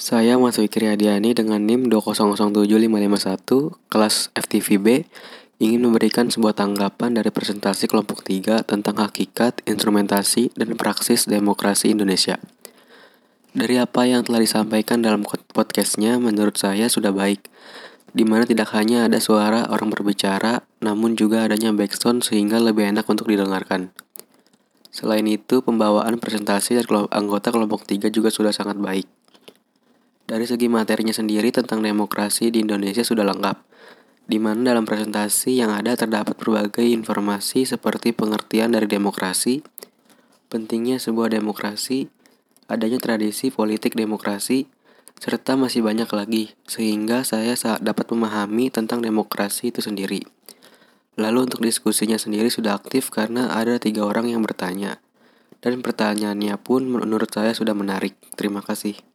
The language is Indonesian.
Saya Mas Fikri Hadiani dengan NIM 2007551 kelas FTVB ingin memberikan sebuah tanggapan dari presentasi kelompok 3 tentang hakikat, instrumentasi, dan praksis demokrasi Indonesia. Dari apa yang telah disampaikan dalam podcastnya, menurut saya sudah baik, di mana tidak hanya ada suara orang berbicara, namun juga adanya backsound sehingga lebih enak untuk didengarkan. Selain itu, pembawaan presentasi dari anggota kelompok 3 juga sudah sangat baik. Dari segi materinya sendiri tentang demokrasi di Indonesia sudah lengkap, di mana dalam presentasi yang ada terdapat berbagai informasi seperti pengertian dari demokrasi, pentingnya sebuah demokrasi, adanya tradisi politik demokrasi, serta masih banyak lagi, sehingga saya dapat memahami tentang demokrasi itu sendiri. Lalu untuk diskusinya sendiri sudah aktif karena ada tiga orang yang bertanya, dan pertanyaannya pun menurut saya sudah menarik. Terima kasih.